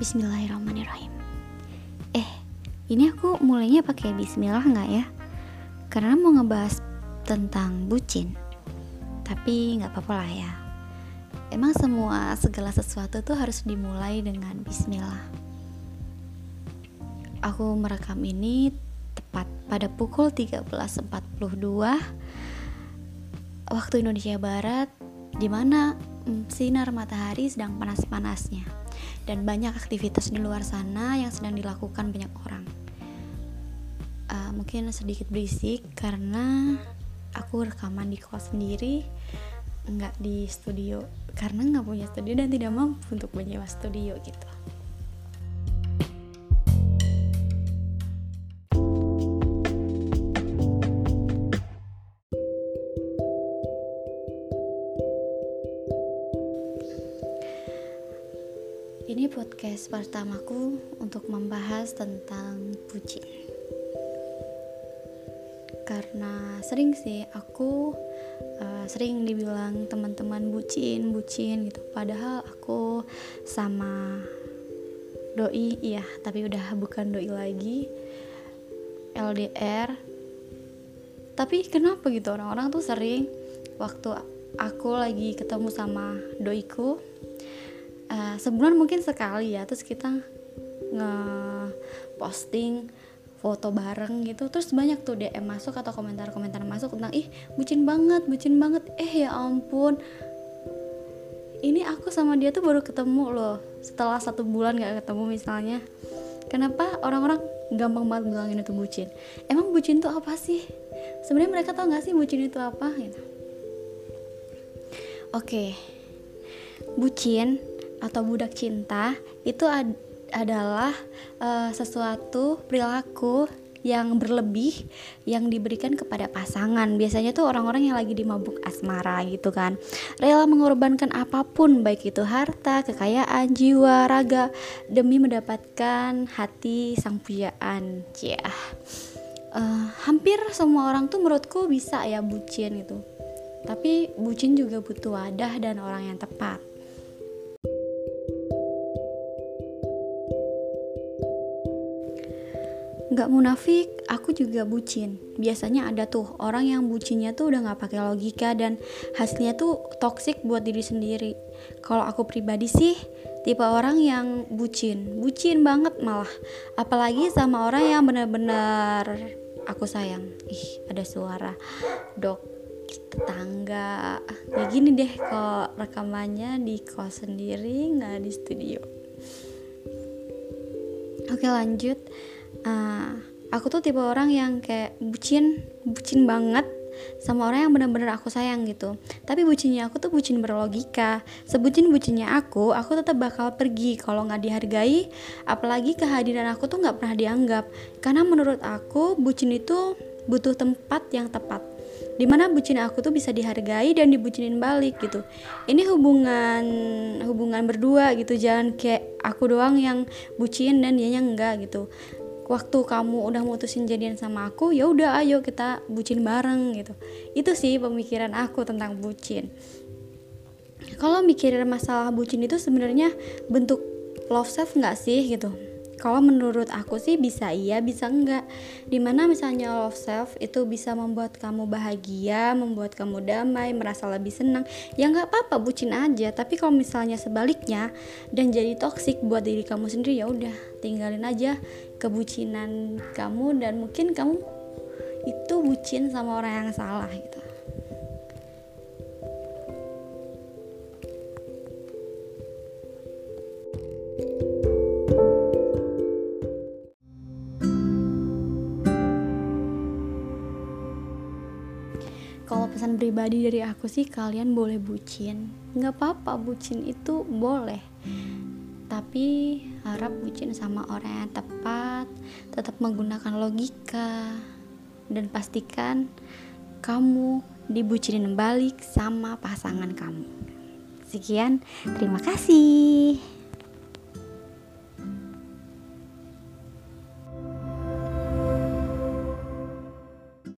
Bismillahirrahmanirrahim. Eh, ini aku mulainya pakai Bismillah nggak ya? Karena mau ngebahas tentang bucin. Tapi nggak apa-apa lah ya. Emang semua segala sesuatu tuh harus dimulai dengan Bismillah. Aku merekam ini tepat pada pukul 13.42 waktu Indonesia Barat di mana mm, sinar matahari sedang panas-panasnya dan banyak aktivitas di luar sana yang sedang dilakukan banyak orang. Uh, mungkin sedikit berisik karena aku rekaman di kos sendiri, nggak di studio karena nggak punya studio dan tidak mampu untuk menyewa studio gitu. Ini podcast pertamaku untuk membahas tentang bucin. Karena sering sih aku uh, sering dibilang teman-teman bucin, bucin gitu. Padahal aku sama doi, iya, tapi udah bukan doi lagi. LDR. Tapi kenapa gitu orang-orang tuh sering waktu aku lagi ketemu sama doiku uh, sebulan mungkin sekali ya terus kita nge posting foto bareng gitu. Terus banyak tuh DM masuk atau komentar-komentar masuk tentang ih bucin banget bucin banget. Eh ya ampun. Ini aku sama dia tuh baru ketemu loh setelah satu bulan gak ketemu misalnya. Kenapa orang-orang gampang banget bilangin itu bucin? Emang bucin tuh apa sih? Sebenarnya mereka tau gak sih bucin itu apa? Gitu. Oke. Bucin atau budak cinta itu ad adalah uh, sesuatu perilaku yang berlebih yang diberikan kepada pasangan. Biasanya tuh orang-orang yang lagi di mabuk asmara gitu kan rela mengorbankan apa pun baik itu harta kekayaan jiwa raga demi mendapatkan hati sang pujaan. Ya yeah. uh, hampir semua orang tuh menurutku bisa ya bucin gitu tapi bucin juga butuh wadah dan orang yang tepat Gak munafik, aku juga bucin. Biasanya ada tuh orang yang bucinnya tuh udah gak pakai logika dan hasilnya tuh toxic buat diri sendiri. Kalau aku pribadi sih tipe orang yang bucin, bucin banget malah. Apalagi sama orang yang bener-bener aku sayang. Ih, ada suara dok tetangga. Ya gini deh kalau rekamannya di kos sendiri nggak di studio. Oke lanjut uh, aku tuh tipe orang yang kayak bucin bucin banget sama orang yang benar-benar aku sayang gitu. Tapi bucinnya aku tuh bucin berlogika. Sebucin bucinnya aku aku tetap bakal pergi kalau nggak dihargai. Apalagi kehadiran aku tuh nggak pernah dianggap. Karena menurut aku bucin itu butuh tempat yang tepat. Di mana bucin aku tuh bisa dihargai dan dibucinin balik gitu. Ini hubungan hubungan berdua gitu. Jangan kayak aku doang yang bucin dan dianya enggak gitu waktu kamu udah mutusin jadian sama aku ya udah ayo kita bucin bareng gitu. Itu sih pemikiran aku tentang bucin. Kalau mikirin masalah bucin itu sebenarnya bentuk love self nggak sih gitu kalau menurut aku sih bisa iya bisa enggak. Di mana misalnya love self itu bisa membuat kamu bahagia membuat kamu damai merasa lebih senang. Ya nggak apa-apa bucin aja. Tapi kalau misalnya sebaliknya dan jadi toksik buat diri kamu sendiri ya udah tinggalin aja kebucinan kamu. Dan mungkin kamu itu bucin sama orang yang salah gitu. kalau pesan pribadi dari aku sih kalian boleh bucin. Nggak apa-apa bucin itu boleh. Tapi harap bucin sama orang yang tepat tetap menggunakan logika dan pastikan kamu dibucinin balik sama pasangan kamu. Sekian terima kasih